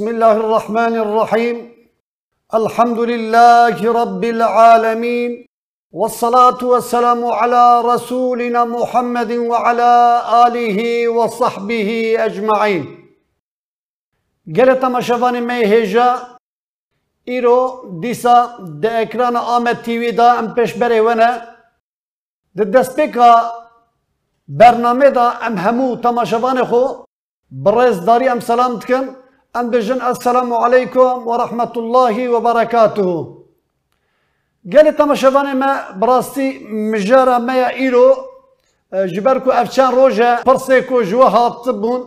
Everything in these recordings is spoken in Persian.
بسم الله الرحمن الرحيم. الحمد لله رب العالمين. والصلاة والسلام على رسولنا محمد وعلى آله وصحبه أجمعين. ما شفاني مي هجا إيرو ديسا دا إكران آمد تيوي دا پیش بري ونا دا دستبكا برنامه دا أم همو تماشوان خو برز داري أم سلام تكن أم بجن السلام عليكم ورحمة الله وبركاته. قالت تماشوان ما براستي مجارة ما إيرو جبركو أفشان روجا برسيكو جوها طبون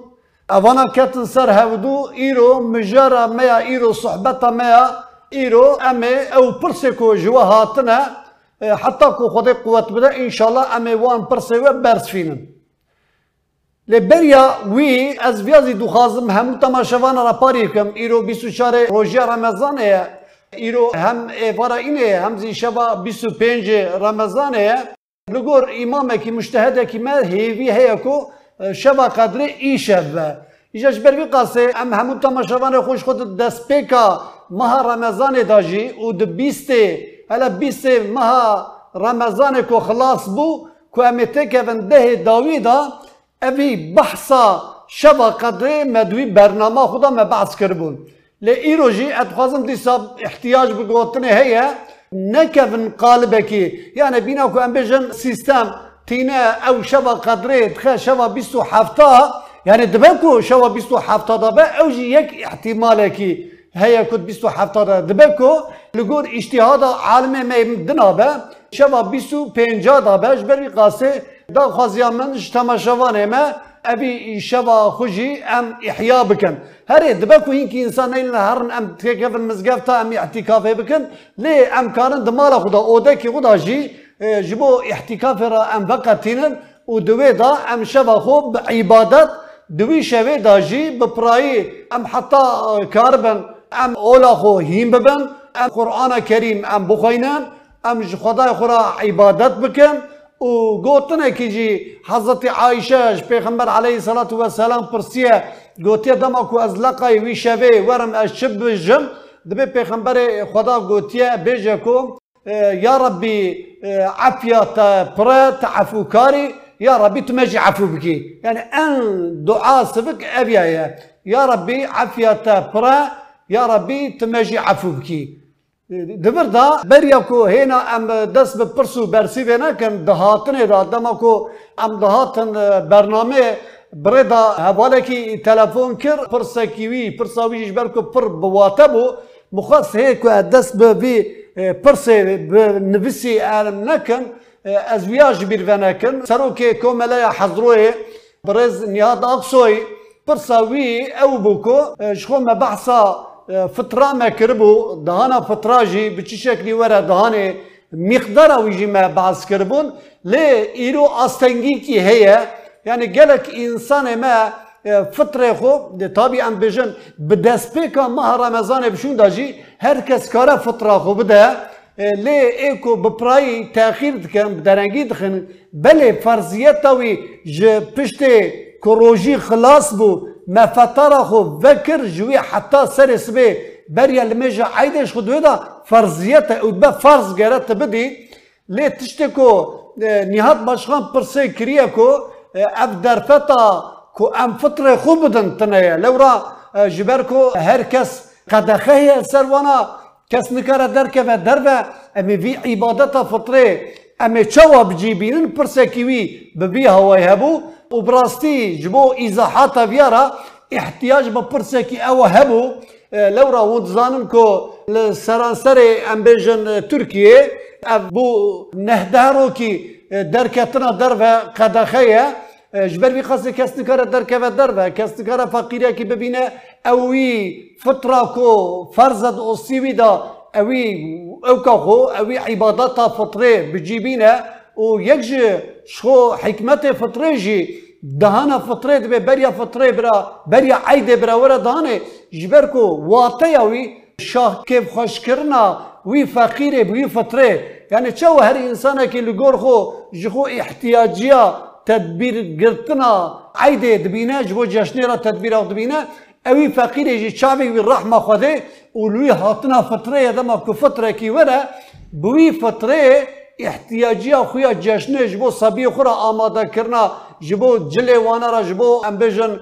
أفانا كاتن سر هودو إيرو مجارة ما إيرو صحبتا ما إيرو أمي أو برسيكو جوها تنا حتى كو خدي قوة بدا إن شاء الله أمي وان برسيكو برس پاری کم ایرو بیسو شاره روژه رمضان ہے ایرو هم ایوارا اینه هم زی شبا بیسو پینج رمضان ہے لگور امام کی مجتهد کی ما هیوی هیا کو شبا قدر ای شب ایجاش بر وی قاسه ام همو تماشوان خوش خود دست پیکا ماه رمضان داجی و د بیسته هلا بیسته ماه رمضان کو خلاص بو کو که ده داویدا اوی بحثا شبا قدره مدوی برنامه خدا ما بحث کربون لی ایروجی اتخوازم دیسا احتیاج بگوتنه هیا نکفن قالبکی یعنی بینا بجن سیستم تینا او شبا قدره تخه شبا بیستو هفته يعني دبكو شوا بيستو حفتا دابا اوجي يك احتمالة كي هيا كنت بيستو حفتا دبكو لقول اجتهاد عالمي ما يمدنا با شوا بيستو بينجا دابا جبري قاسي دا خوازيا من اجتما شواني ما ابي شوا خوجي ام احياء بكن هري دبكو هينكي انسان ايلنا هرن ام تكيف المزقفتا ام اعتكافي بكن ليه ام كارن دمالا خدا اودكي خدا جي جبو احتكاف را ام وقتينن ودوي دا ام شوا خو بعبادت دوی شوی داجی بپرایی ام حتی کاربن ام اولا خو هیم ببن ام قرآن کریم ام بخوینن ام خدای خورا عبادت بکن و گوتنه که جی حضرت عایشه وقوتنا كيجي حضرت عائشة پیغمبر عليه الصلاة والسلام برسيا از لقای وی شوی ورم الشب جم دبي پیغمبر خدا گوتی بیج کو يا ربي عفیت برا تعفو كاري يا ربي تماجي عفو بكي يعني أن دعاء سبك أبيا يا ربي عافية برا يا ربي تماجي عفو بكي دبر دا برياكو هنا ام دس بپرسو برسي بنا كان دهاتن دا دمكو ام دهاتن برنامه بردا هوالكي تلفون كر پرسكيوي پرساوي جبركو پر بواتبو مخص هيك دس بي پرسي بنفسي عالم نكن از ویاج بیر ونکن سروک کوملا حضروه برز نیاد اقصوی پرساوی او بوکو شخو ما فترة ما كربو دهانا فترة جي بچي شكلي ورا دهاني مقدار ويجي ما بعض كربون لي إيرو أستنجي كي هي يعني قالك إنسان ما فترة خو طبيعا بجن بدسبيكا ماه رمضان بشون داجي هركس كارا فترة خو بده لي ايكو ببراي تاخير دكن بدرنگي دخن بلي فرضيتاوي ج پشتي كروجي خلاص بو ما فتره فكر جوي حتى سرس بي بريا المجا عيدش خدوه دا فرضيتا أو با فرض گرت بدي. لي تشتكو؟ نهاد باشخان برسي كريكو. أف درفتا كو أم فتره خوب بدن تنيا. لورا جبركو هركس قد خيه سروانا کس نکاره درکه و در و امی وی عبادت فطرة. امی چوا بجیبینن پرسه کیوی ببی هوای هبو. و براستی جبو ایزاحات ویارا احتیاج با پرسه کی او هبو لورا زانم کو لسرانسر ام بیجن ترکیه بو نهدارو کی درکتنا در و قدخیه جبر بي خاصه کس نکاره در که در و کس نکاره فقیره کی ببینه اوی فتره کو فرزد اصیوی دا اوی او خو اوی عبادت فطره و یک جه شو حکمت فطره جی دهانا فطره دبه بریا فطره برا بریا عید برا ورا دهانه. جبر کو واته اوی شاه کیف خوش کرنا وی فقیره وی فطره یعنی چه هر انسانه که لگور خو جخو احتیاجیا تدبیر گرتنا عیده دبینه جبو جشنی را تدبیر او دبینه. اوی فقیر جی چاوی وی رحمه خوده اولوی هاتنا فطره دما که فطره کی وره بوی فطره احتیاجی خویا جشنه جبو صبی خورا آماده کرنا جبو جلی وانا را جبو امبیجن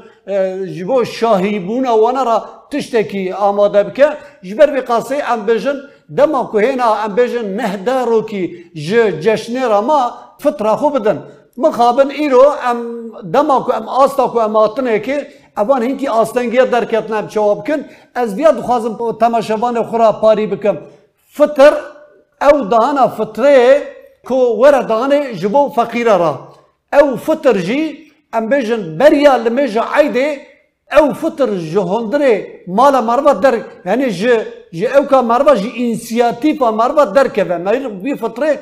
جبو شاهی وانا را تشتکی آماده بکه جبر بی قاسه امبیجن دما که هینا امبیجن نهدارو کی ج جشنه را ما فطره خو بدن. مخابن ایرو ام دما که ام آستا که ام آتنه که اوان هینکی آستنگیه درکتنا بچواب کن. از بیا دخوازم تماشوان خورا پاری بکم. فطر أو دانا فطره کو ورا دانه جبو فقیره را. أو فطر جی ام بجن بریا لمجا عیده أو فطر جهندره مالا مروا در یعنی ج ج أو کا مروا ج انسیاتیفا مروا در که میر بی فطره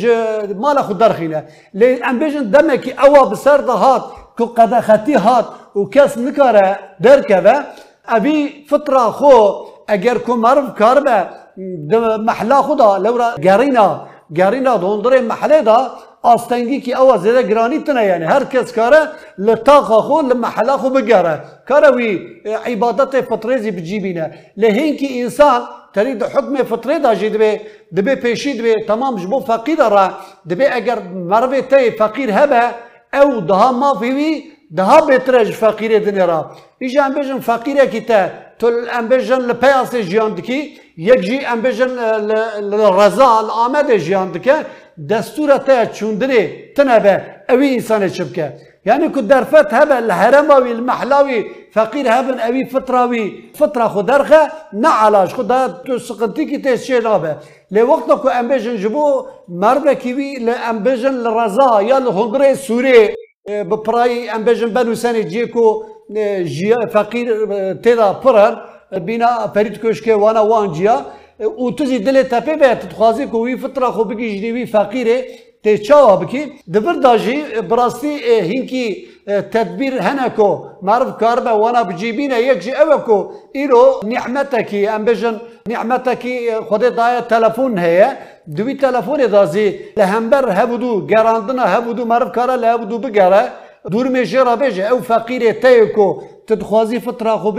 ج مالا خود درخینه لی ام بجن دمکی أوا بسر ده هات کو قدختی هات و کس نکاره که اوی فطرة خو اگر کو مرو کار به محلا خدا لورا گرینا. گرینا دوندره محله دا آستنگی کی اوا زیده گرانی تنه یعنی هر کس کاره لطاقه خو لمحلا خو بگره. کاره وی عبادت فطریزی بجیبینه. لهین کی انسان تريد حكم فطري دا جي دبي دبي بيشي دبي تمام جبو فقير را. دبي اگر مروي تي فقير هبه او daha ما فيوي daha بترج فقير دنيرا يجي ام بيجن فقير كي تا تل ام بيجن لبياس جيان یک جی ام بجن رضا الامد جیان دکه دستور تا چوندنی تنبه اوی انسان چبکه يعني كنت درفت هبا الهرموي المحلاوي فقير هبن أبي فتراوي فترة خدرخة نعلاش خد تسقنتي كي تسشي نابا لوقت كو أمبيجن جبو مربا كيوي لأمبيجن الرزا يا الهنغري سوري ببراي أمبيجن بنو سنة جيكو جي فقير تيدا برر بینا فرید کشکه وانا وان جیا. او تزی دل تپه به تخوازی کو وی فطره خو بگی جدی وی فقیره. تی چاوا بکی. دبر داجی براستی هینکی تدبیر هنکو. معرف کار به وانا بجیبینه. یک جی اوه کو ایرو نعمتکی. ام بجن نعمتکی خود دای تلفون هیه. دوی تلفون دازی. لهمبر هبودو گراندنا هبودو. معرف کارا لهبودو بگره. دور میجرا بجه او فقیر تیکو تدخوازی فطره خو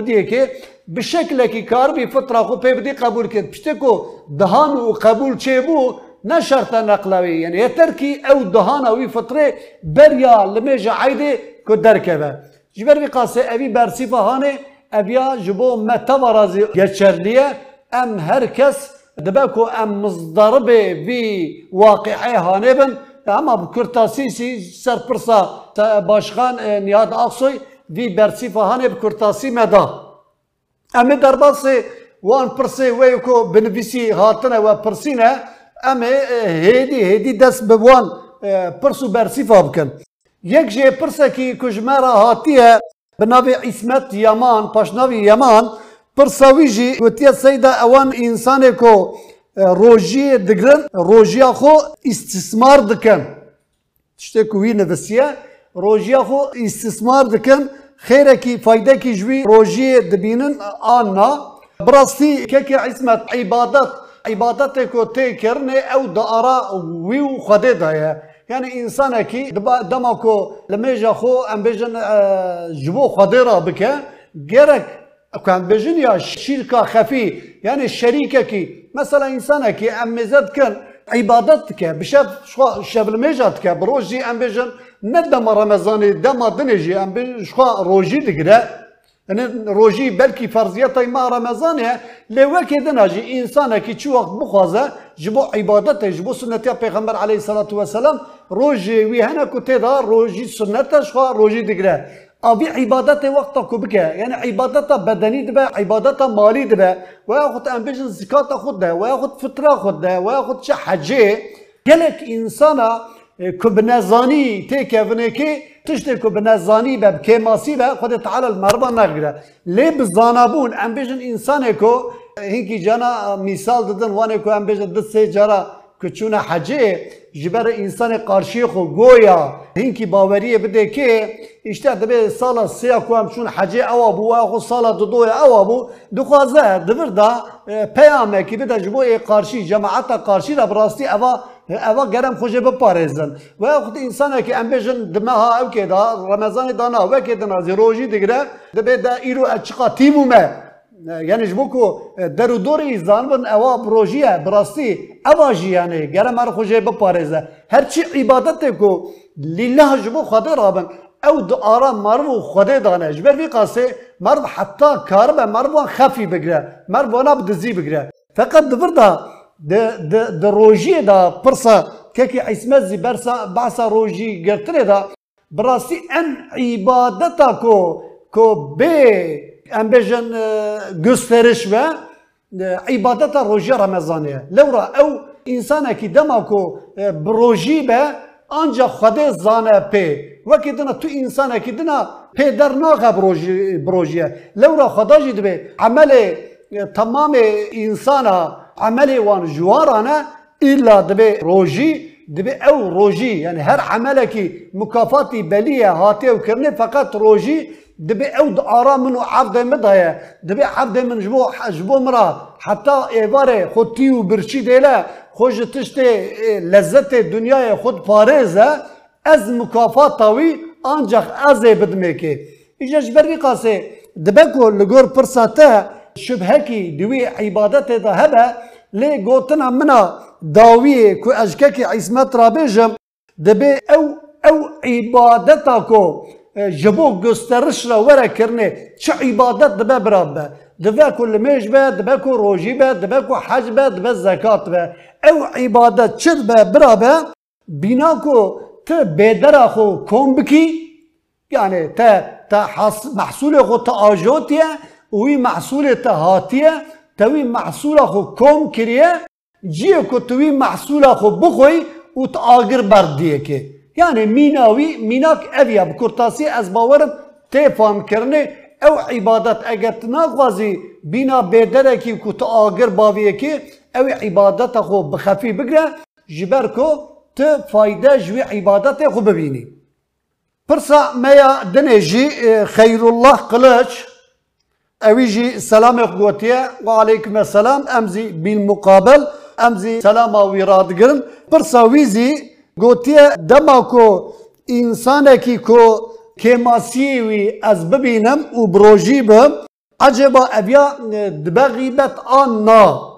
به شکل کی کار بی فطره خو پی بدی قبول پشته کو دهان و قبول چه بو نه شرط نقلوی یعنی کی او دهان اوی فطره بریا لمیجا عیده کو درکبه جبر بی قاسه اوی برسیفه هانه اویا جبو متوارازی گچرلیه ام هر کس دبکو ام مزدربه وی واقعه هانه بن اما بکرتاسیسی سرپرسا باشخان نیاد آقسوی وی برسیفه هانه بکرتاسی مدا امی درباسی وان پرسی وی کو بنویسی هاتنه و پرسینه امی هیدی هیدی دست بوان پرسو برسیفه بکن یک جه پرسه کی کجمرا هاتیه بناوی اسمت یمان پاشناوی یمان پرساوی جی وتیا سیدا اوان انسان کو روژی دگرن روژیا خو استثمار دکن. تشته کوی نفسیه روژیا خو استثمار دکن. خیره کی کی جوی روژی دبینن. آنا. براستی که که عصمت عبادت. عبادت کو دارا ویو خده دایه. يعني انسان كي دمكو لما يجا خو ام بيجن جبو خضيره بك جرك كان ئەکان بێژن یا شیرکە خەفی یعنی شەریکەکی مەسەلا ئینسانێکی ئەم مێزەتکەن عیبادەت دکە بشەب شەبلمێژات دکە بڕۆژی ئەم بێژن نە دەمە ڕەمەزانی دەما دنێژی ئەم شخوا ڕۆژی دگرە ڕۆژی بەلکی فەرزیەتی ما ڕەمەزانێ لێوەکێ دەناژی ئینسانێکی چوەخت بخوازە ji bo ibadetê ji bo sunnetiya pêxember aleyh salatu veselam rojê wî henek ku têda rojî sunnete xwa. أبي عبادت وقت کو بکه یعنی عبادت بدنی دبه عبادت مالی دبه و یاخد ام بجن زکات خود ده و یاخد فطره خود ده و یاخد چه حجه گلک انسانا که بنزانی تیکونه که تشتی که بنزانی به کماسی به خود تعالی المربا نگیره لی بزانابون؟ ام بجن انسانه که هینکی جانا مثال دادن وانه که ام بجن دست سه جارا که حجه جبر انسان قارشی خو گویا هینکی باوریه بده که işte دبی سالا سیا کو هم چون حجه اوا بو خو سالا دو دو اوا بو دخوازه دبر دا پیامه کی بده جبو قارشی جماعت قارشی را براستی اوا اوا گرم خوشه بپارێزن و خود ئینسانێکی ئەم بێژن دمەها ئەو کێدا ڕەمەزانی دانا وەکێ دنازی ڕۆژی دیگرە دەبێت دا ئیر و ئەچقا یعنی جبو کو درو دوری زان بن اوا پروژیا براستی اوا جی یعنی گره مار خو جه بپارزه هر عبادت کو لله جبو خدا رابن او د آرام مار و دانه جبر وی قاسه مار حتا کار به مار وان خفی بگره مار وانا بدزی بگره فقط دبر دا د د دا پرسا ککی اسمه زی برسا باسا روجی گرتره دا براستی ان عبادت کو کو به امبجن گسترش و عبادت روژه رمضانه لورا او انسان کی دما کو بروژی به آنجا خود زانه پی و کی تو انسان کی دنا پی در ناغ بروژی بروژی لورا خدا جید به عمل تمام انسان عمل وان جوارانه الا دبه روژی دبه او روژی یعنی هر عمل کی مکافاتی بلیه هاته و فقط روژی دبي او ارا من عبد مدايا دبي عبد من جبو جبو مرا. حتى ايفاري خوتي وبرشي ديلا خوج تشتي لذات الدنيا خود باريزا از مكافات طوي انجح از بدميكي ايجاش بري قاسي دبي كو لغور برساتا شبهكي دوي عبادته ذهبا لي غوتنا منا داوي كو اجكاكي عصمت رابيجم دبي او او عبادتكو جبو گسترش را وره کرنه چه عبادت دبه براب به دبه کل میج به دبه کو روجی به دبه کو حج به دبه زکات به او عبادت چه به براب بینا کو ت بدر خو کم بکی یعنی ت ت محصول خو ت آجوتیه وی محصول ت هاتیه توی محصول خو کم کریه جیه کو توی محصول خو بخوی ات آگر بردیه که یعنی میناوی میناک اویا بکرتاسی از باورم تفاهم کرنه او عبادت اگر نخوازی بینا بیدره کی کت آگر باویه کی او عبادت خو بخفی بگره جبر کو ت فایده جوی عبادت خو ببینی. پرسا میا دنجی خیر الله قلچ اوی جی سلام اخوتیه و علیکم السلام امزی بالمقابل امزی سلام و ویراد گرم پرسا ویزی گوتیه دما کو انسان کی کو که ماسیوی از ببینم او بروژی بم عجبا ابیا دبغی بت آن نا.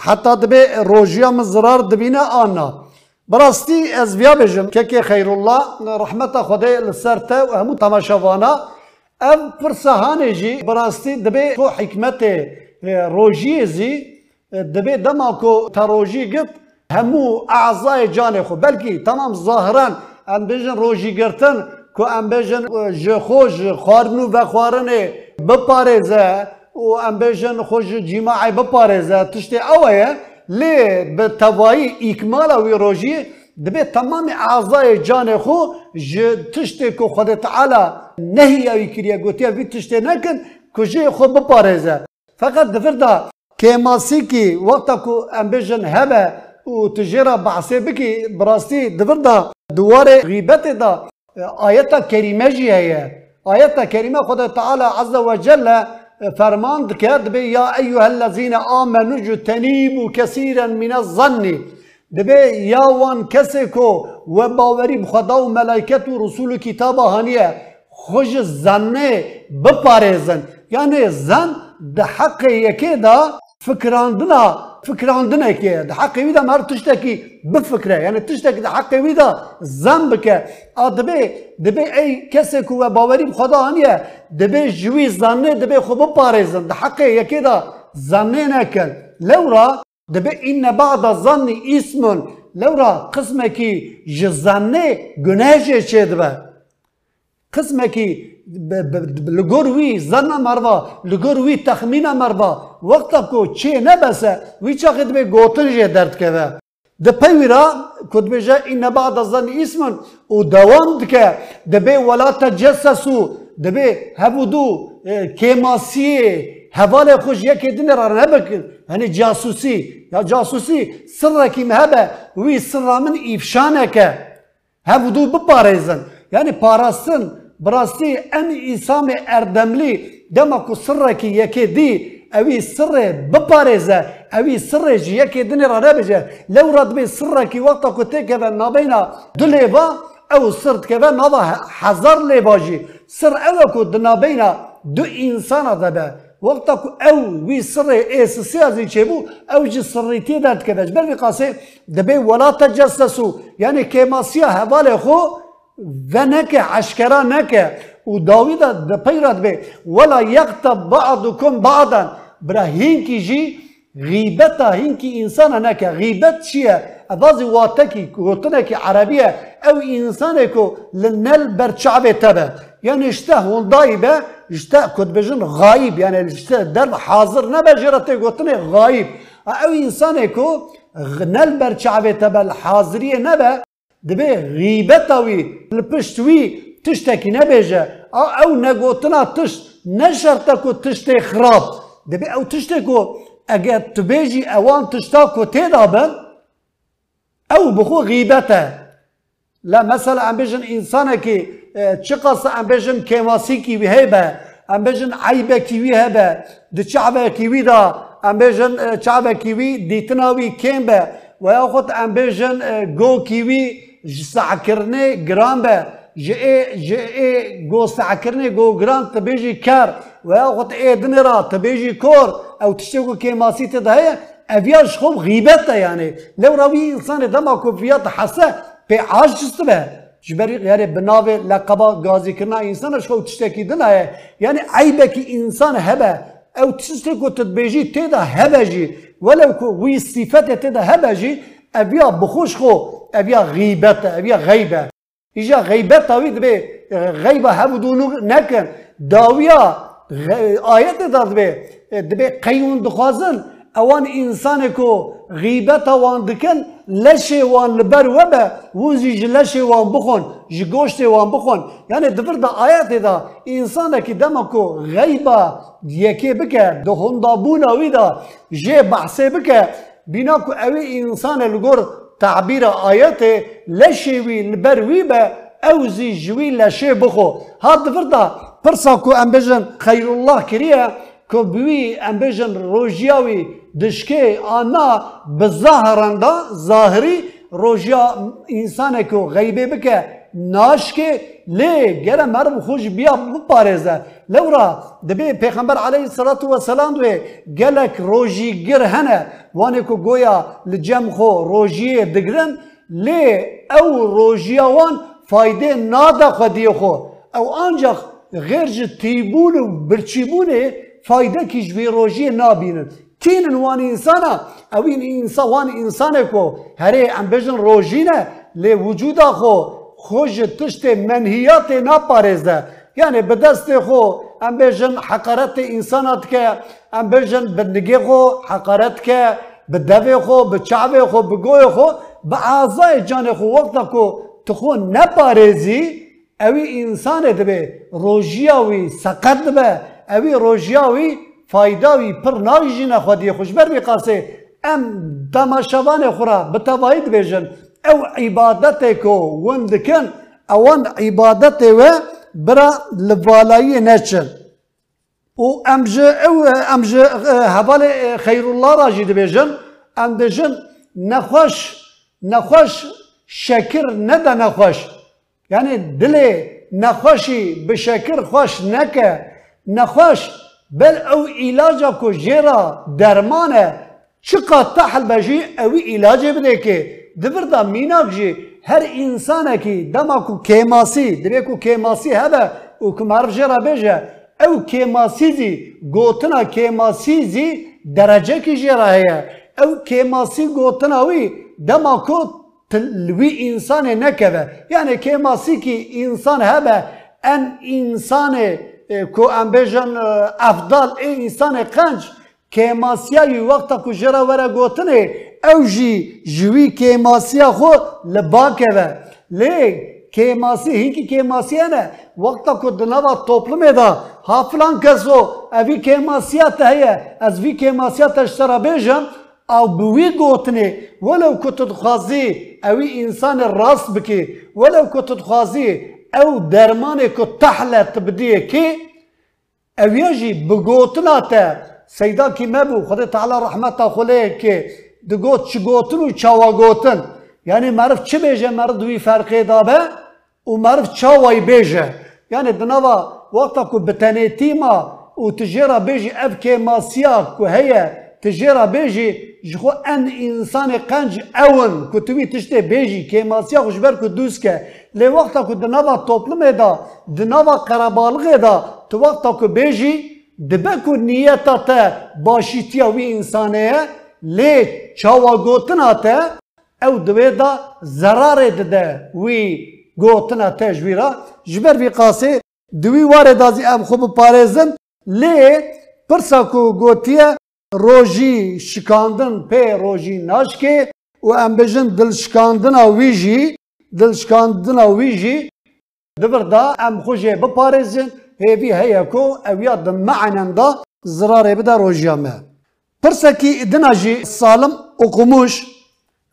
حتی دبی روژی هم دبینه دبین آن نا. براستی از بیا بجم که که خیر الله رحمت خدا لسر تا و همو تماشوانا او پرسهانی جی براستی دبی تو حکمت روژی زی دبی دما کو تا روژی گفت همو اعضای جان خو بلکی تمام ظاهران ان بجن روجی گرتن کو ان بجن جو خوج خارنو و خارنه بپارزه و ان بجن خوج جماعی بپارزه تشت اوه لی به توایی اکمال وی روجی دبه تمام اعضای جان خو جو تشت کو خود تعالی نهی اوی کریه گوتی اوی تشت نکن کو جو خو بپارزه فقط دفرده که ماسی که وقتا کو امبیشن هبه وتجرى بعسي بكي براسي دبردا دوار غيبت دا آيات كريمة جي هي آيات كريمة خدا تعالى عز وجل فرمان دكاد بي يا أيها الذين آمنوا جتنيبوا كثيرا من الظن. دبي يا وان كسكو وباوري بخدا وملائكة ورسول كتابة هانية. خج الظن بباريزن يعني الظن ده حق فكران دا فکراندنێکێ حقی دا مار تشتێکی بفکرە یعنی تشتێکی د حقی دا زن بکە ئا دەبێ دەبێ ئەی کەسێک و باوەری خدا هەنیە دەبێ ژوی زانێ دەبێ خۆ بپارێزن د حقی یەکێ دا زانێ نەکەن لەورا دەبێ ئینە بعدا زاننی ئیسمون لەورا قسمێکی ji زانێ گوناژێ چێ دبە قسمێکی لگور وی زن مربا لگور وی تخمین مربا وقتا کو چه نبسه وی چا خد به گوتن جه درد که ده ده پیویرا کد به جه این نبا دزن اسمن او دوام دکه ده به ولا تجسسو ده به هبودو کیماسی هواله خوش یکی دین را نبکن هنی جاسوسی یا جاسوسی سر رکی مهبه وی سر رامن ایفشانه که هبودو بپارزن یعنی پارستن براستی ام ئیسامێ ئەردەملی دەما و سڕێکی یەکێ دی ئەوی سڕێ بپارێزە اوی سر جی یکی دنی را نبیجه. لو رد بی سر کی وقتا کو تکه و نابینا دو لیبا او سر که و نابا هزار لیبا جی. سر او کو دنابینا دو انسان وقتا کو او وی سر اساسی از چه بو او سریتی داد که بر بی قاسه دبی ولا تجسسو. یعنی کماسیا حواله خو و نکه عشکرا نکه و به ولا یغتب بعضکم بعضا. برا هینکی جی غیبتا هینکی انسان نکه. غیبت چیه؟ افازی واتکی گوتنه که عربیه. أو انسانه که لنل برچعبه تبه. یعنی اشته هندایی به اشته کد بجن غایب. یعنی اشته در حاضر نبه جرته گوتنه غایب. أو انسانه که نل تبه الحاضریه نبه. دبه غیبتا وی لپشت وی تشتکی نبیجه او نگوتنا تشت نشرته که تشت خراب دبه او تشت که اگر تبیجی اوان تشتا که تیدا بن مثلا ام بيجن انسان كي تشقص ام بيجن كيماسي كي هبه ام بيجن عيبه كي هبه د شعبه كي دا ام بيجن شعبه كي ديتناوي كيمبه وياخذ ام بيجن جو سعكرني جرامبه جئ جئ جو سعكرني جو جرام تبيجي كار وياخذ اي دنرا تبيجي كور او تشتكو كيماسي تدهيه افياش خب غيبته يعني لو راوي انسان دما كوفيات حسه به عاجز به؟ جبری غیر بناو لقبا گازی کرنا انسان شو تشتکی دنه یعنی عیبه کی انسان هبه. او تشتی کو تدبیجی تیدا هبه جی. ولو کو وی صفت تیدا هبه جی ابیا بخوش خو ابیا غیبت ابیا غیبه ایجا غیبت تاوید به غیبه هبودونو نکن داویا آیت داد به دبه قیون دخوازن. اوان انسان کو غیبت وان دکن لشه وان لبر وبه وزی لشه وان بخون. جی گوشت وان بخون. یعنی دفر دا آیت دا. انسان کی دما کو غیبا یکی بکه دو هندا بونا وی دا. جی بحثه بکه بینا کو اوی انسان لگور تعبیر آیت لشه وی لبر وی به اوزی جوی لشه بخو. ها دفر دا پرسا کو ام خیر الله کریه کو بوی ام بجن روژیاوی دشکه آنا بظاهرندا ظاهری روژیا انسان کو غیبه بکه ناشکه لی گره مرم خوش بیا بپارزه. لورا دبی پیغمبر علیه الصلاة والسلام دوی گلک روژی گر هنه وانه کو گویا لجم خو روژی دگرن لی او روژیا وان فایده نادا خودی خو. او آنجا غیر تیبون و برچیبونه فایده کیش وی روژی نابینن کین وان انسانا او این انسان وان انسان کو هره ام بجن روژینه لی وجودا خو خوش تشت منهیات ناپارزه یعنی به دست خو ام بجن حقارت انسانات که ام بجن بندگی خو حقارت که به دوی خو به خو به گوی خو به اعضای جان خو. وقت کو تخو نپارزی اوی انسان دبه روژیاوی سقط دبه اوی روژیاوی فایداوی پر ناوی نخوادی خوشبر بی ام تماشاوان خورا به تواید بیجن او عبادت کو وندکن اوان عبادت و برا لبالایی نچن و امج او امج حوال خیر الله راجی بیجن ام بیجن نخوش نخوش شکر نده نخوش. یعنی دل نخوشی به شکر خوش نکه. نخوش بل او علاجا کو جرا درمانه. چقا تحل بجی اوی علاج بده که. دبر دا میناک جی هر انسان کی دما کو کیماسی دبی کو کیماسی هبه او کمارف جرا بجه او کیماسی زی گوتنا کیماسی زی درجه کی جرا هیا او کیماسی گوتنا وی دما کو تلوی انسان نکوه یعنی کیماسی کی انسان هبه ان انسان کو ام بجن افضل ای انسان قنج کیماسیای وقتا کو جرا ورا گوتنه او جی جوی کیماسیا خو لباکه و لی کیماسی هینکی کیماسیه نه وقتا کو دنوا توپلمه دا ها فلان کسو اوی کیماسیا تهیه از وی کیماسیا تشترا بیجم او بوی گوتنه ولو کت تخوازی اوی انسان راست بکی ولو کت تخوازی او درمان کو تحله تبدیه کی اویجی بگوتنا تا سیدا کی مبو خدا تعالی رحمت خله که دگوت چی گوتن و چاوا گوتن. یعنی معرف چه بیجه مرد دوی فرقه دابه و معرف چاوای بیجه یعنی دنوا وقتا که بتنه تیما و تجیرا بیجی اف که ماسیا که هیه تجیرا بیجی جخو ان انسان قنج اون که توی تشته بیجی که ماسیا خوشبر که دوست که. لی وقتا که دنوا توپلمه دا دنوا قربالغه دا تو وقتا که بیجی دبه که نیتا تا باشیتیا وی انسانه لی چاوا گوتنا تا او دوی دا ضرار دده وی گوتنا تا جویرا جبر وی قاسه دوی واره دازی ام خوب پارێزن لێ پرسا کو گوتیە ڕۆژی شکاندن پێ ڕۆژی ناشکێ و ئەم بژن دڵشکاندنا ویژی دڵشکاندنا ویژی. دبردا ئەم خوژێ بپارێزن هێوی هەیە کۆ ئەویا دمەعنەندا زرارێ بدا ڕۆژیامە پرسەکی دناژی ساڵم ئوقموش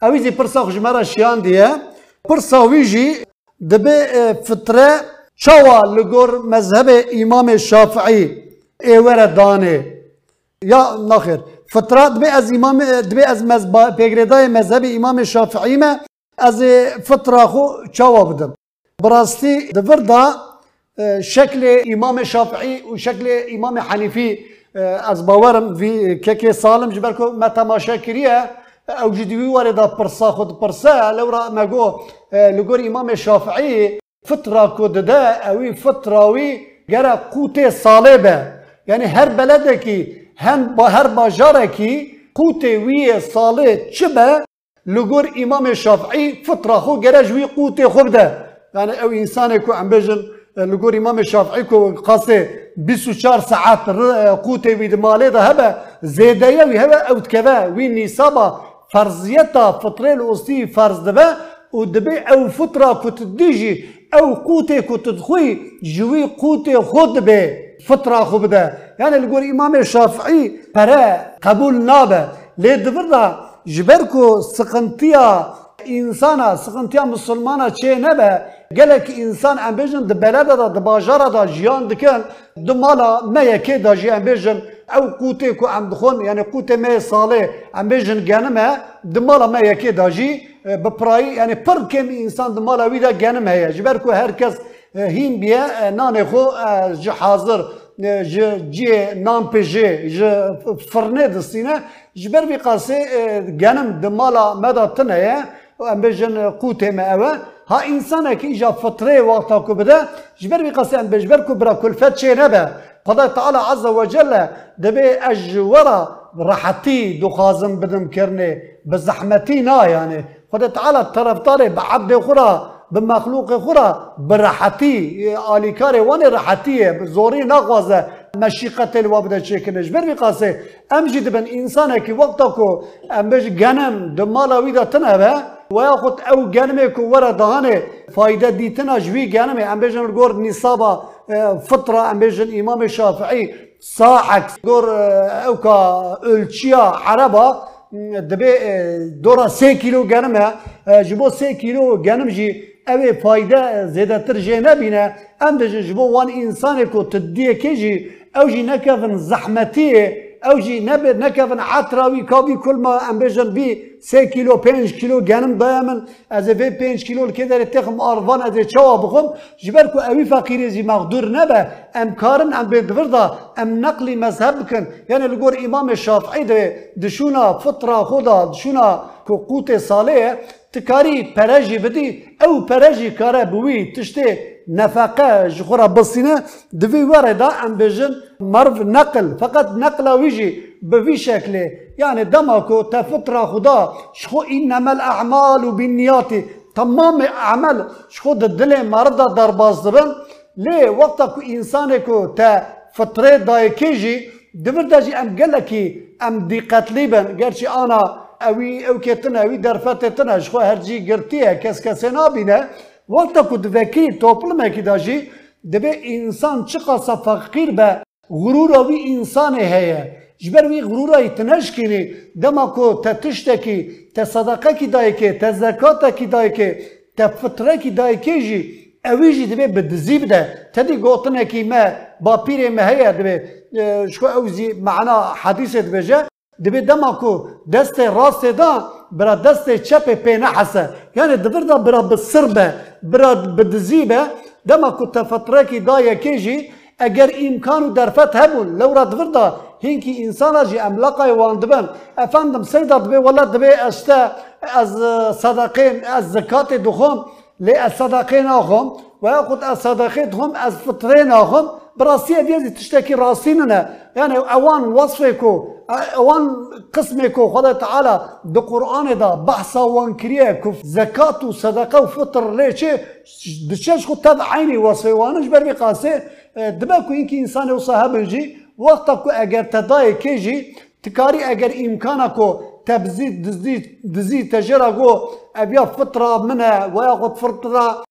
ئەویزی پرسا خوژمەرە شیان دیە پرسا ویژی دەبێ فترە چاوا لگور مذهب امام شافعی ایوره دانه یا نخیر فترات به از امام دبی از مذهب پیگریدای مذهب امام شافعی ما از فتره خو چاوا بدم براستی دا شکل امام شافعی و شکل امام حنیفی از باورم وی که که سالم جبر کو ما تماشا کریه او جدوی وارد پرسا خود پرسا لورا مگو لگور امام شافعی فترة كوددا اوي فتراوي جرى قوتي صالبة يعني هر بلدكي هم هر باجاركي قوتي وي صالة شبه لجور امام الشافعي فترة خو جرى جوي قوتي خبده يعني او انسانكو عم بجن لگوری امام الشافعي كو قاسي 24 ساعت قوته وید مالی ده هبه زیده وی هبه اوت کبه وی نیسابا فرضیتا فطره الاصلی فرض دبا و دبي أو فطره کت دیجی أو قوته کت خوی جوی قوته خود به فطره خو بده. یعنی لگوری امام شافعی پره قبول نابه. لی دبر جبر کو ليه دبردا جبركو سقنتيا انسانا سقنتيا مسلمانا چه نبه گلک انسان ام بجن د بلد دا د باجارا دا جیان دکن د مالا ما یکی دا جی ام بجن او قوتي كو ام دخون يعني قوتي ما صالح ام بجن جنمه د مالا ما یکی دا جی بپرایی یعنی پر کم انسان د مالا ویدا گنم هيا جبر کو هر کس هین بیا نان خو ج حاضر ج جی ام بجن قوت ما اوا ها انسان كي جا فطري وقتا كبدا جبر بي قسي ام بجبر كبرا كل فات شي نبا قضى تعالى عز وجل دبي اجورا راحتي دو خازم بدم كرني بزحمتي نا يعني قضى تعالى طرف طاري بعبد خرا بمخلوق خرا براحتي الي كاري وان راحتي زوري نقوز مشيقة الوابدة شكل جبر بقاسي أمجد بن إنسانك وقتك أمجد جنم دمالا ويدا تنهبه و خود او گنمه کو ورا دهانه فایده دیتنا جوی گنمه ام بجن گور نصابا فطره ام بجن امام شافعی ساعت گور او کا ölçüya عربا دبی دورا سه کیلو گنمه جبو سه کیلو گنم جی اوه فایده زیده تر جه نبینه ام دجن جبو وان انسان کو تدیه که جی او جی نکفن زحمتیه أو جی نبر نکفن عطراوی کابی کل ما ام بجن بی سه کیلو پنج کیلو گنم دایمن از اوه پنج کیلو که در تخم آروان از چوا بخم جبر کو اوی فقیری جی مقدور نبه ام کارن ام بدور دا ام نقلی مذهب کن یعنی لگور امام شافعی ده دشونا فطره خدا دشونا کو قوت صالح تکاری پرجی بدی أو پرجی کاره بوی تشته نفقة جخورا بسينة دوي وردا أم بيجن مرف نقل. فقط نقل ويجي بفي شكله. يعني دمكو تفطر خدا. شخو إنما الأعمال بالنيات. تمام عمل. شخو دل مرضى درباز دبن. لي وقتك إنسانكو تفتره دايكيجي دفر داجي أم قلكي أم دي قتليبن قرشي آنا أوي اوكيتنا أوي درفتتنا شخو هرجي قرتيه كس كسنا بنا وقتا كو دفكي توبلما كي داجي دبي إنسان چقا فقير به غرور أوي إنسان هيا جبر وی غرورا تنش کنی دما کو تا تشتکی تا صدقه کی دای که تا زکات کی دای که تا فطره کی دای که جی اوی دبی به دزی بده تدی گوتنه کی ما با پیر هيا دبی شو اوزی معنا حدیث دبجه دا برا دست چپ پی نحسه. یعنی دبر دا برا بسربه برا بدزیبه. دما کو تفتره کی دا یکیجی اگر امکان و درفت هبون لو را دبر دا هینکی انسان جی املاقای وان دبن افندم سیدا دبی ولا دبی اشتا از صدقین از زکات دخوم لی از صدقین آخوم. و یا خود از صدقین هم از فطرین آخوم. براسية ديال تشتكي راسيننا. يعني أوان وصفكو أوان قسمكو خدا تعالى دو قرآن دا بحثا وانكريكو زكاة وصدقة وفطر ليش دشاش خد تاد عيني وصفي وأنا جبر بقاسي دباكو انك إنسان وصاحب الجي وقتكو اگر تداي كيجي. تكاري اگر إمكانكو. تبزيد دزيد دزيد تجرقو أبيا فطرة منها وياخد فطرة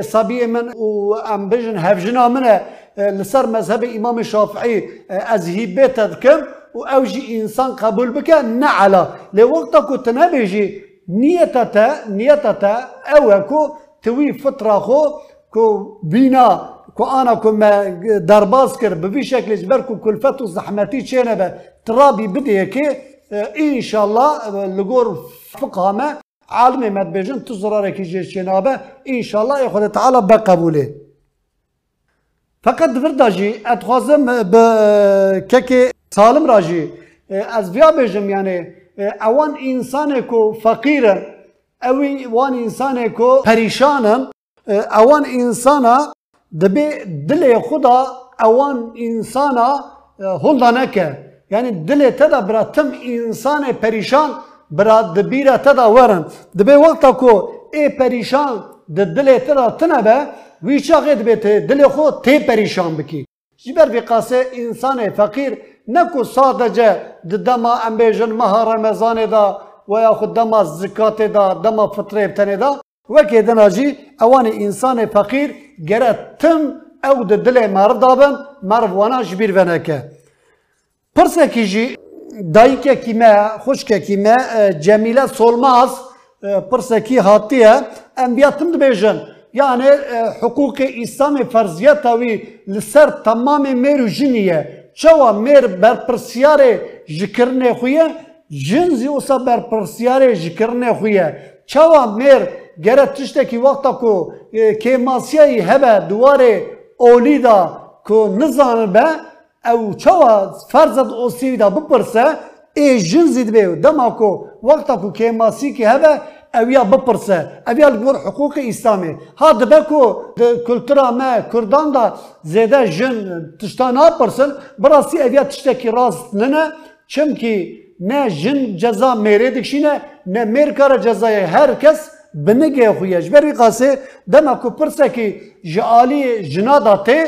صبية من وام بجن هفجنا منها لسر مذهب امام الشافعي آه، از هبه تذكر واوجي انسان قبول بك نعلى لوقتك تنبيجي نيتتا نيتتا أو كو توي فتره خو كو بينا كو آنا كما درباز كر بفي شكل جبر كو كلفت وزحمتي تشينبه ترابي بديكي آه، ان شاء الله آه، لغور فقهما عالمي مدبجن تزرارك جيشينابه ان شاء الله ياخذ تعالى بقبوله. فقط وردا جی اتخوازم به سالم راجی از بیا بجم یعنی اوان انسان کو فقیرن اوی وان انسان کو پریشانن اوان انسانا دبی دل خدا اوان انسانا هلدا نکه یعنی دل تدا برا تم انسان پریشان برا دبیره تدا ورن دبی وقتا کو ای پریشان د دل تدا تنبه وی چاقه دبی دل خود تی پریشان بکی جبر بی قاسه انسان فقیر نکو sadece دما امبیجن مها رمضان دا و یا خود دما زکات دا دما فطره بتنه دا وکی دناجی اوان انسان فقیر گره تم او د دل مرد دابن مرد وانا جبیر ونکه پرسه جی دایکه کیمه خوشکه کیمه جمیله solmaz پرسه هاتیه انبیاتنده به جان یعنی حقوق اسلام فرضیه لسر تمام مروجنیه چوا مر بر پرسیاره ذکر نه خویا جنس یوسا بر پرسیاره ذکر نه خویا چوا مر گراتشتکی وقت که کیماسی هبه دواره اولی دا کو نزان به او چوا فرزت او سی دا بپرسه ای جنزی یذ به دو وقتا کو ولت کو کیماسی هبه اویا بپرسه اویا لگور حقوق اسلامی ها دبه کو ده کلتورا ما کردان دا زیده جن تشتان ها پرسن براستی اویا تشتکی راست ننه چم که نه جن جزا میره دکشینه نه میر جزای هر کس خویش بری قاسه دمه کو پرسه که جعالی جنا داته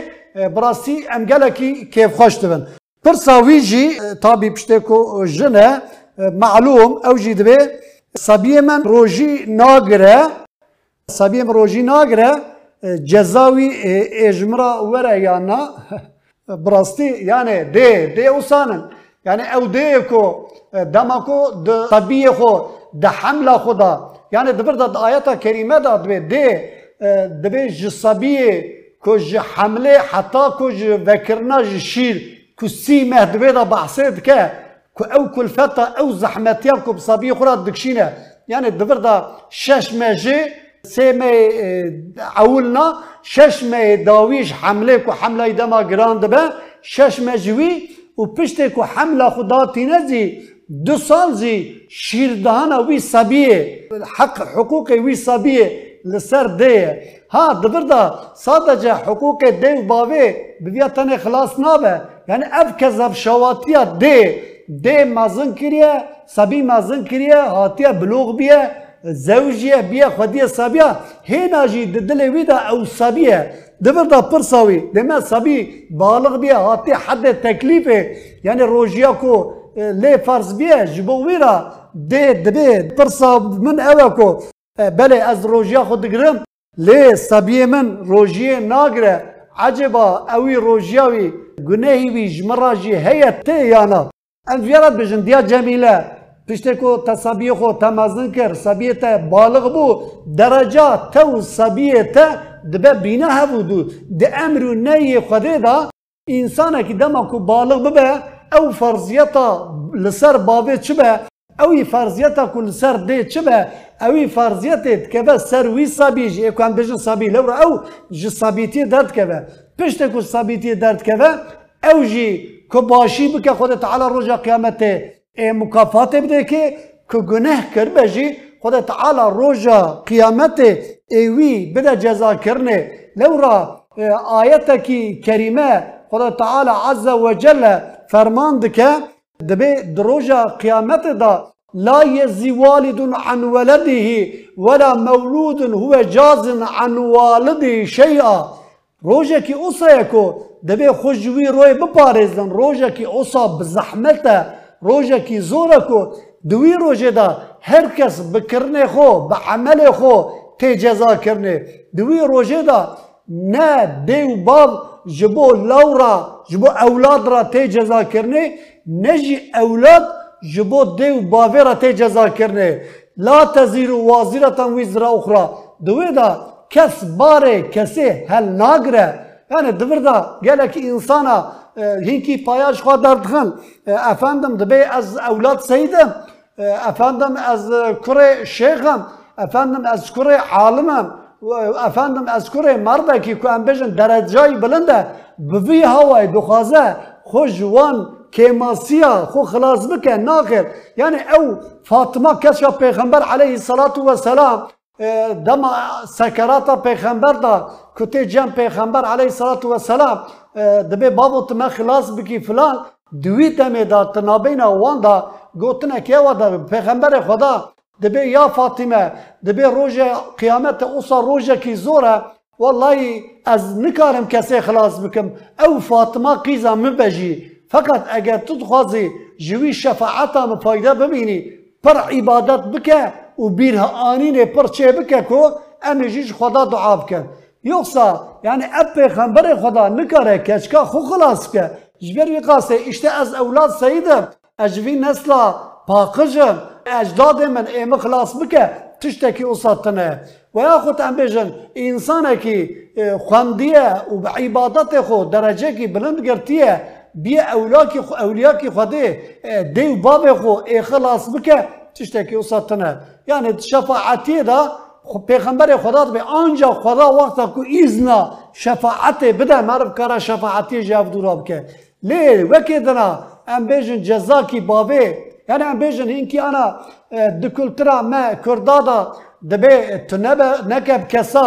براستی امگله که کیف خوش دبن پرساوی جی تابی پشتکو جنه معلوم او سبیه من روژی ناگره سبیه من روژی ناگره جزاوی اجمرا وره یعنی براستی یعنی ده ده اوسانن یعنی او ده کو دما کو د سبیه خو ده حمله خودا یعنی دبر د آیت کریمه دا ده ده دبی جسابیه کو ج حمله حتا کو ج وکرنا ج شیر کو سی مهدوی دا بحثید که أو كلفتا أو زحمت كو بصبي أخرى دكشينة. يعني الدبر ده شاش ماجي سي ما آه، عولنا شاش ما داويش حملة كو حملة دما جراند با شاش ما جوي و پشته كو حملة خدا تينزي دو سال زي شيردهانا وي صبي حق حقوقي وي صبي لسر دي. ها دبر ده صادج حقوق دي و باوي ببيتن خلاص نابه. يعني اف كذب شواتيا sadece hukukê dê û bavê bi vê tenê xilas nabe yani ev kezeb şawatiya dê dê mezin kiriye sabî mezin kiriye hatiye bilûq biye zewjiye biye xwediye sabiya hêna jî di dilê wî de ew sabiye dibir da pirsa wî deme sabî balig biye hatiye hedê teklîfê yani rojiya ku lê farz biye ji bo wî ra dê dibê pirsa min ew e ان ویرات بیشند دیا جمیله پیشتر کو تصابیه خو تمازن کرد سابیه تا بالغ بو درجه تو سابیه تا دب بینا هفودو د امر نی خدای دا انسان کی دما کو بالغ ببه او فرضیتا لسر بابه چه به او فرضیتا کو لسر دی چه به او فرضیتا که بس سر وی سابی جی اکو هم بیشن سابی لو او جی سابیتی درد که به پیشتر کو سابیتی درد که به او جی که باشی بکه خود تعالی رجا قیامت مکافات بده که که گناه کر بجی خود تعالی رجا قیامت ایوی بده جزا کرنه. لورا آیت کی کریمه خدا تعالی عز و جل فرمان دکه دبی دروجا قیامت دا. لا يزي والد عن ولده ولا مولود هو جاز عن والده شيئا روجا کی اوسا یکو دبی خوشوی روی بپارزن. روجا کی اوسا بزحمته روجا کی زورا کو. دوی روجه دا هر کس بکرنه خو بعمل خو تی جزا کرنه. دوی روجه دا نه دیو باب جبو لورا جبو اولاد را تی جزا کرنه. نجی اولاد جبو دیو باوی را تی جزا کرنه. لا تزیر وازیرتا وزر اخرى دوی کس باره کسی هل ناگره yani dıvırda gele ki insana e, hinki payaj xwa derdixin e, efendim dibe ez evlat seyidim e, efendim ez kure şeyhim efendim ez kure alimim efendim ez kure merdeki ku em bejin derecayı bilinde bi vî havayê dixwaze xwe ji wan kêmasiya xwe xilas bike naxir yani ew Fatıma kesya peyxember aleyhissalatu vesselam dema sekerata peyxember da kutê cem peyxember aleyhissalatu vesselam dibe babo te me xilas bikî filan دوی دمه دا تنابینا وان دا گوتنه و دا پیغمبر خدا دبی یا فاطمه دبی روز قیامت اوسا روز کی زوره والله از نکارم کسی خلاص بکم او فاطمه قیزا مبجی فقط اگر تو خوازی جوی شفاعتا مفایده ببینی پر عبادت بکه و بیره آنینه پر چه بکه کو ام جیش خدا دعا بکن. یوکسا yani اب پیغمبر خدا نکاره کچکا خو خلاص که. جبر قاسه işte از اولاد سیدم اجوی نسلا پاکجم اجداد من ایم خلاص بکه. تشتکی اصاتنه و یا خود ام بیجن انسانه کی خواندیه و به عبادت درجه کی بلند گرتیه. بیا اولیا کی اولیا کی خوده دیو باب خو اخلاص بکه. تشتکی اصاتنه yani şefaati da پیغمبر خدا به آنجا خدا وقتا کو ایزنا شفاعت بده مرف کارا شفاعتی جاف دوراب که. لی وکی ام بیجن جزا کی باوی. یعنی ام بیجن اینکی انا دکلترا ما کردادا دبی تو نبه نکب کسا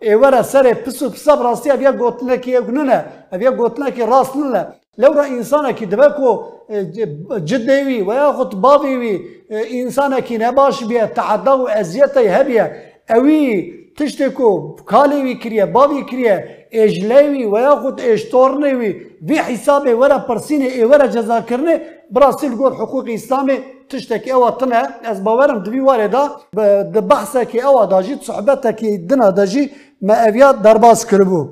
ایوره سر پسو پسا براستی اویا گوتنه کی اگنونه اویا گوتنه کی راست نله لورا انسانه کی دبه کو جدوی و یا خود باوی وی انسانه کی نباش بیه تعدا و ازیته هبیه اوی تشتی کو کالی وی کریه باوی کریه اجلیوی و یا خود اشتورنوی وی حساب ورا پرسینه ای ورا جزا کرنه براسیل گور حقوق اسلامی تشتك اوا تنه از باورم دبي واردا د بحثه كي اوا داجي صحبته كي دنا داجي ما افيات درباس كربو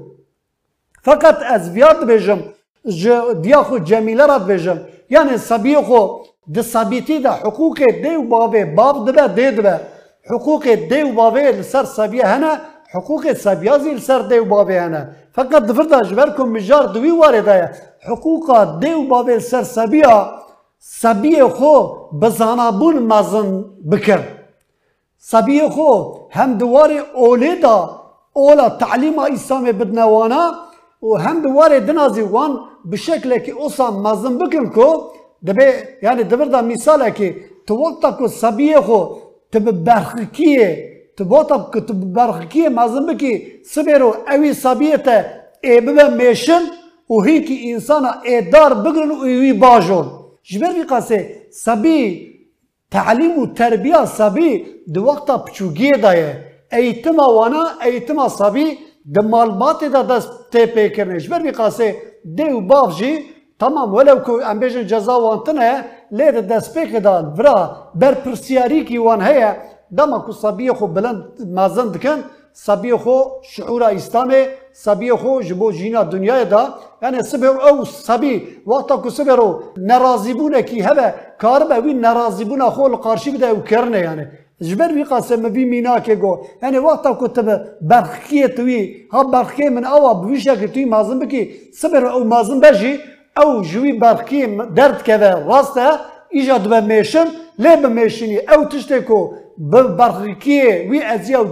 فقط از فيات بيجم دياخو جميله رات بيجم يعني صبيخو د صبيتي دا حقوق دي وبابي باب دبا دي دبا حقوق دي وبابي لسر صبيه هنا حقوق صبيازي لسر دي وبابي هنا فقط دفردا جبركم مجار دوي واردا حقوق دي وبابي لسر صبيه سبیه خو بزانابون مزن بکر. سبیه خو هم دوار اولی دا اولا تعلیم بدنوانا و هم دوار دنازی وان بشکل که اوسا مزن بکن کو دبی یعنی دبر دا مثاله که تو وقتا کو سبیه خو تب برخکیه تو وقتا که تب برخکیه مزن بکی سبیرو اوی سبیه تا ای ببه میشن و هی که انسان ایدار بگرن و ایوی باجون جبر وی قاسه سبی تعلیم و تربیه سبی دو وقتا پچوگی دایه ایتما وانا ایتما سبی د معلومات دا پیکرنه جبر وی قاسه دیو باف جی tamam ولو کو ام بیجن جزا وانتنه لید دست پیک دا برا بر پرسیاری کی وان هيا دما کو صبیه خو بلند مازن دکن صبیه خو شعور اسلامي صبیه خو جبو جینا دنیا دا. yani سبر او صبی وقتا کو سبرو نرازیبونه کی هبه کار به وی نرازیبونه خو karşı bir de کرنه yani جبر وی قاسم وی مینا که گو یعنی وقتا کو تب برخیه توی ها برخیه من اوا بویشه که توی مازن بکی صبر او مازن بجی او جوی برخیه درد که راسته ایجاد به میشن لی به میشنی او تشته کو به برخیه وی ازیا و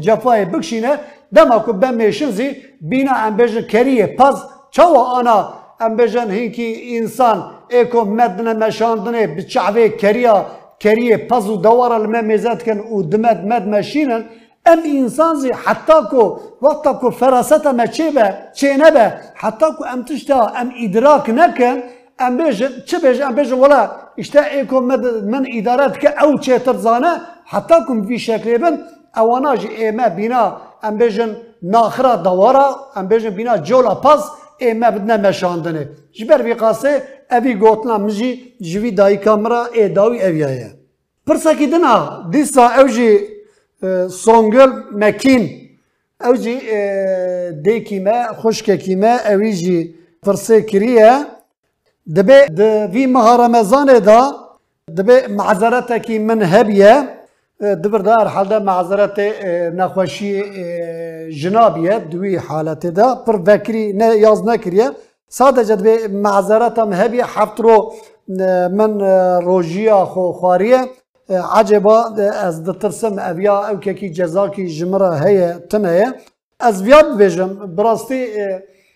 جفای بکشینه دما کو به میشن زی بینا ام بجن کریه پس چاوا آنا ام بجن هینکی انسان ایکو مدنه مشاندنه بچعوه کریا کریه پس و دوار لما مزاد کن و دمد مد مشینن ام انسان زی حتی کو وقتا کو فراست ما چه به؟ چه نبه حتی کو ام تشتا ام ادراک نکن. ام چه بیجن ام بیجن ولا اشتا ایکو مد من ادارت که او چه ترزانه حتی کم فی شکلی بن. اوانا جی ایمه بینا ام بیجن ناخرا دوارا ام بیجن بینا جولا پس ایمه بدنا مشاندنه جبر وی قاسه اوی گوتنا مجی جوی دای کامرا ای داوی اویایه پرسا دیسا اوجی سونگل مکین اوجی دیکیمه خوشککیمه اوی جی پرسه کریه دبه دوی ماه رمضان دا دبه معذرتکی من هبیه دبر دار حال ده معذرت نخوشی جنابیه دوی حالت دا پر وکری نه یاز sadece به معذرتم هبی هفت رو من روژیا خو خواریه عجبا از دترسم اویا او که جزا کی جمره هی تنه از ویاد بجم براستی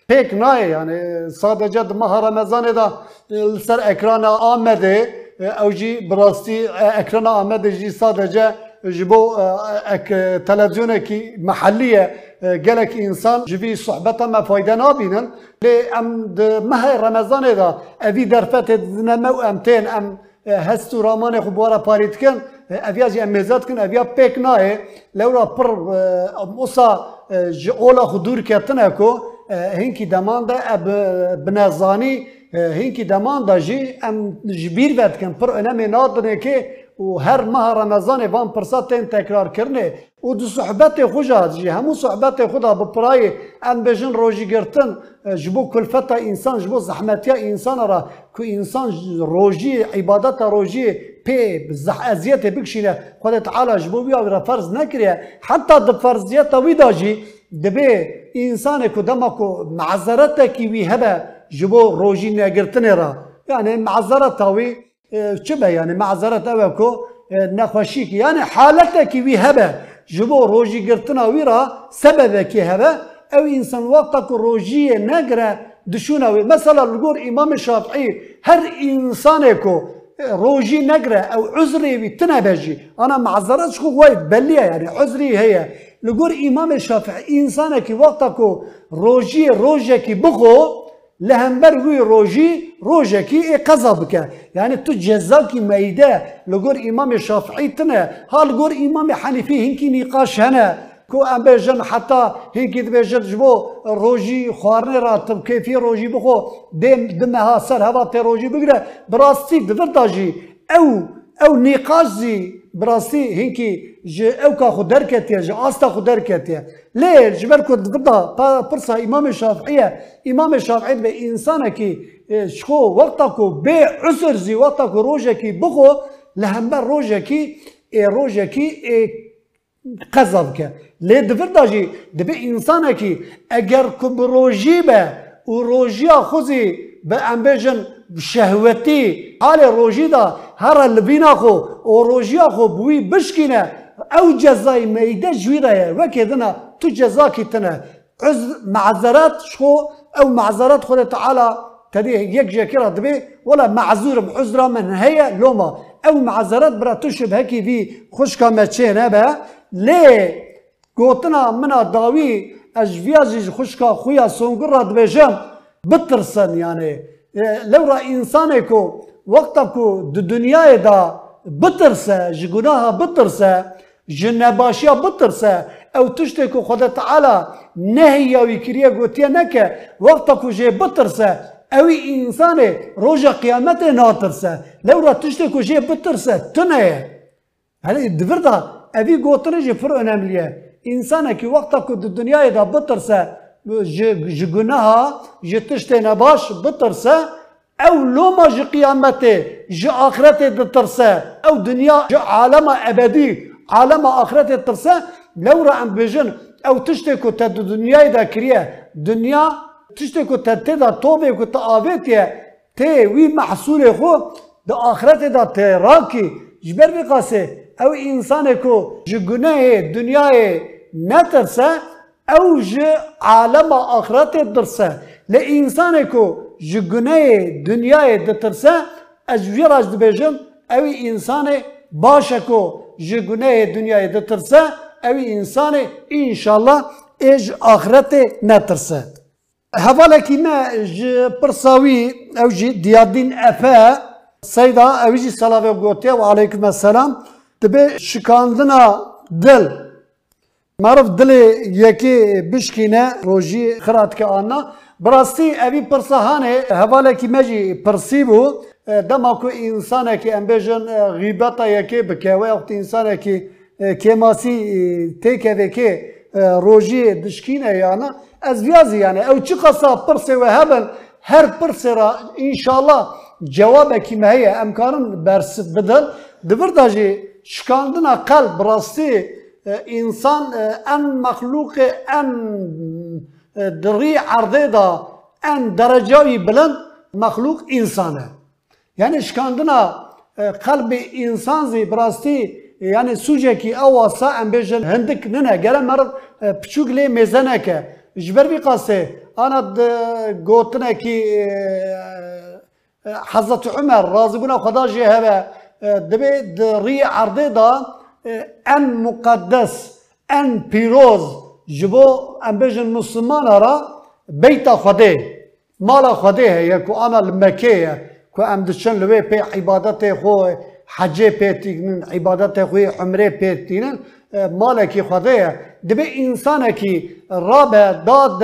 پک نه yani sadece ماه رمضان دا سر ekran آمده او جی براستی ekran آمده جی sadece جبو اك تلفزيون كي محليه جالك انسان جبي صحبته ما فايده نابينن لي ام مه رمضان دا افي درفت نمو امتين ام هستو رامان خو بورا باريت كن افيا جي اميزات كن افيا بيك ناي لورا پر اوسا اولا خدور كتنا كو هنكي دمان اب بنزاني هنكي دمان جي ام جبير بد كن پر نادنه كي و هر ماه رمضان وان پرساتین تکرار کرنه و دو صحبت خوشا جی همو صحبت خدا بپرای ان بجن روژی گرتن جبو کلفتا انسان جبو زحمتیا انسان را که انسان روژی عبادت روژی پی زح ازیت بکشینه خود تعالی جبو بیا را فرض نکریه حتی د فرضیت وی داجی دبه انسان کو دما کو معذرت کی وی هبه جبو روژی نگرتنه را یعنی معذرت وی چه به یعنی معذرت اوه کو نخوشی کی یعنی حالت کی وی هبه جبو روژی گرتنا وی سبب کی هبه أو انسان وقتا کو روژی نگره دشونه وی. مثلا لگور امام شافعی هر انسان کو روژی نگره أو عذری وی تنه بجی أنا معذرت شو وای بلیه یعنی عذری هي لگور امام شافعی انسان کی وقتا کو روژی بخو لهم بروي روجي روجكي قزبك يعني تجزاكي ميدا لغور إمام الشافعي تنا ها لغور إمام حنيفي هنكي نقاش هنا كو أم بجن حتى هنكي دبجن جبو روجي خوارن راتب كيفي روجي بخو. دم دمها سر هوا تي روجي بقرأ براستي دفرداجي أو أو نقاش زي او نقاش زی براستی هنکی ج او کا خود درکتیه ج آستا خود درکتیه. لی جبر کد بدا پرسا امام شافعیه. امام شافعی به انسان کی شخو وقتا کو به عسر کو روژه کی بخو لهمبر روژه کی قذب که. لی دفر داجی دبی انسان کی اگر کب روژی به و روژیا خوزی به امبیجن شهوتی حال روژی دا هر لبینا خو و روژیا خو بوی بشکینه. او جزای میده جویره وکه دنا تو جزا کی تنه. عذر معذرات شو او معذرات خود تعالى تدي يك جاكرة دبي ولا معذور بعذرة من هي لوما. او معذرات برا تشبه هكي في خشكا ماتشين هبا ليه قوتنا منا داوي اجفياجي خشكا خويا سونقرة دبيجم بترسن يعني لو را انسانكو وقتكو دو دنيا دا بترسه جگناها بترسه جنباشیا بترسه. او تشتكو خدا تعالى نهي او يكريا قوتيا نكا وقتكو جي بترسه. اوی انسان روژا قیامت ناترسه. لو را تشتكو جي بترسه تنه هلی دفردا اوی گوتنه جي پر önemliye انسانه کی وقتكو دو دنیای دا بترسه جگناها جي تشتي نباش بترسه. أو لوما جي قيامته جي آخرته دترسه أو دنيا جي عالم أبدي عالم آخرته ترسه لو را ام بجن أو تشتكو تد دنيا دا كريه. دنيا تشتكو تد تدا توبه كو تآويتيه تي وي محصول خو دا آخرته دا تراكي جبر بقاسه. أو انسان کو جي گناه دنیا نترسه. أو جي عالم آخرته درسه لإنسان کو جي گناه دنیا دترسه از ویراج دبیجم اوی انسان باشه کو جي گناه دنیا دترسه اوی انسان انشالله اج آخرت نترسه حواله کی ما جي پرساوی او جي دیادین افا سيدا اوی جي صلاة گوته و علیکم السلام دبه شکاندنا دل معرف دل یکی بشکینه روژی خرات که آنا براستی اوی پرسهانه حواله کی مجی پرسی بو دما کو انسانه کی امبیجن غیبتا یکی بکوه وقت انسانه کی کماسی تیکه که روژی دشکینه یانا. از ویازی یعنی او چی قصا پرسه و هبل؟ هر پرسه را انشالله جواب کی مهیه. امکانن برس بدل دبر داجی شکاندنا قلب. راستی انسان ان مخلوق ان در روی دا ان درجه بلند مخلوق انسانه یعنی شکاندنا قلب انسان زی براستی یعنی سوجه کی او اسا ام بجن هندک نه نه گره که جبر بی قاسه. انا گوتنه کی حضرت عمر راضی بنا خدا جه هه دبی در دا ان مقدس ان پیروز جبو امبجن مسلمان را بيتا خده مالا خده هي كو انا المكيه كو ام دشن لوي بي عبادته خو حج بيتين عبادته خو عمره بيتين مالا كي خده دبي انسان كي رب داد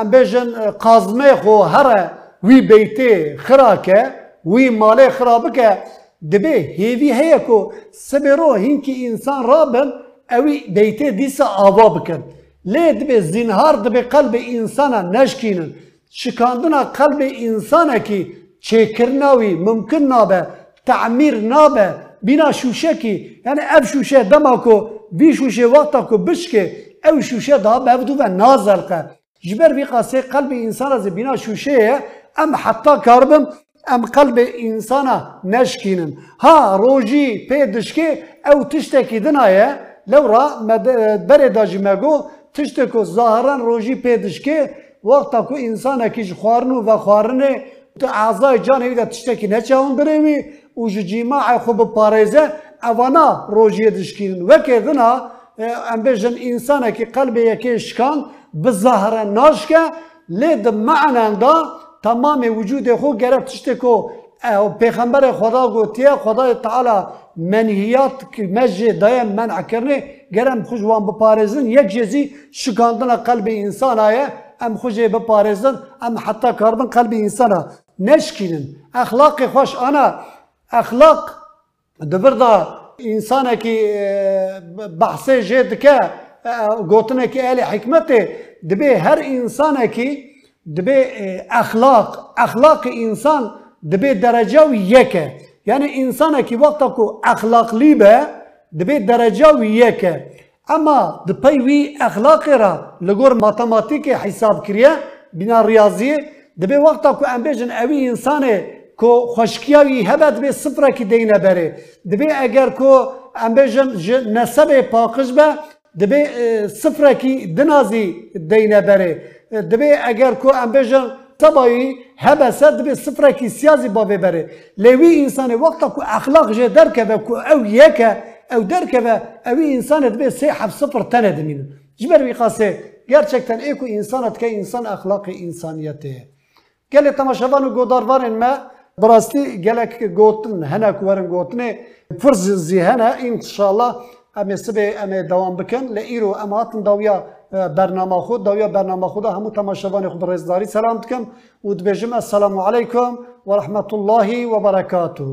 امبجن قازمه خو هر وي بيتي خراكه وي مالي خرابك دبي هيفي هي كو سبيرو هينكي انسان رابن evî beytê dîsa ava bikin. Lê dibe zinhar dibe qelbê însana neşkînin. Şikandina qelbê însanekî çêkirina wî mumkin nabe تعمیر نابه بینا شوشکی یعنی اف شوشه دما کو وی شوشه وقتا کو بشکه او شوشه دا بودو و نازرقه جبر وی قاسه قلب انسان از بینا شوشه ام حتی کاربم ام قلب انسان نشکینن ها روجی پی دشکه او تشتکی دنایه لو را بره داجی مگو تشتکو ظاهرا روجی پی دشکه وقتا کو انسان کیش خوارنو و خوارنه تو اعضای جانوی دا تشتکی نچاون دروی و جو جیماع خوب پارێزە ئەوانە ڕۆژیە دشکین وەکێدنا ئەم بێژن ئینسانێکی قەلبەیەکێ شکان بزەهرە ناشکە لێ دمەعناندا تەمامی وجودێ خۆ گەرە تشتێکۆ پێخەمبەرە خدا گوتیە خدای تعالا منهیات مەژێ دایە منعکردێ گەرم خوشوان بپارێزن یەک جێزی شکاندنە قەلبی ئینسانایە ئەم خوژێ بپارێزن ئەم حتا کاربن قەلبی ئینسانە نشکینن ئەخلاقی خۆش ئانا اخلاق دبردا انسانکی بحثه جه دکه گوتنکی اهل حکمته دبی هر انسانکی دبی اخلاق اخلاق انسان دبی درجه و یکه. یعنی انسانکی وقتا کو اخلاقلی به دبی درجه و یکه. اما دپی وی اخلاق را لگور ماتماتیک حساب کریه بنا ریاضیه دبی وقتا کو ام بیجن اوی انسانه کو خوشکیاوی هبت به صفر کی دینه بره. دبی اگر کو ام بجن نسب پاکش به دبی صفر کی دنازی دینه بره. دبی اگر کو ام تبایی هبت دبی صفر کی سیازی با بره لوی انسان وقت کو اخلاق جه درکه کو او یکه او درکه اوی انسان دبی سه حب صفر تنه دمین جبر بی قاسه gerçekten eko insanat ke insan ahlakı insaniyeti. Gele tamaşavan godarvarın me براستی گلک گوتن هنه کورن گوتنه فرز زیهنه انشالله امی سبه امی دوام بکن لئیرو اما هاتن داویا. برنامه خود داویا برنامه خود همو تماشاوان خود رزداری سلام دکم و دبیجم السلام علیکم و رحمت الله و برکاته.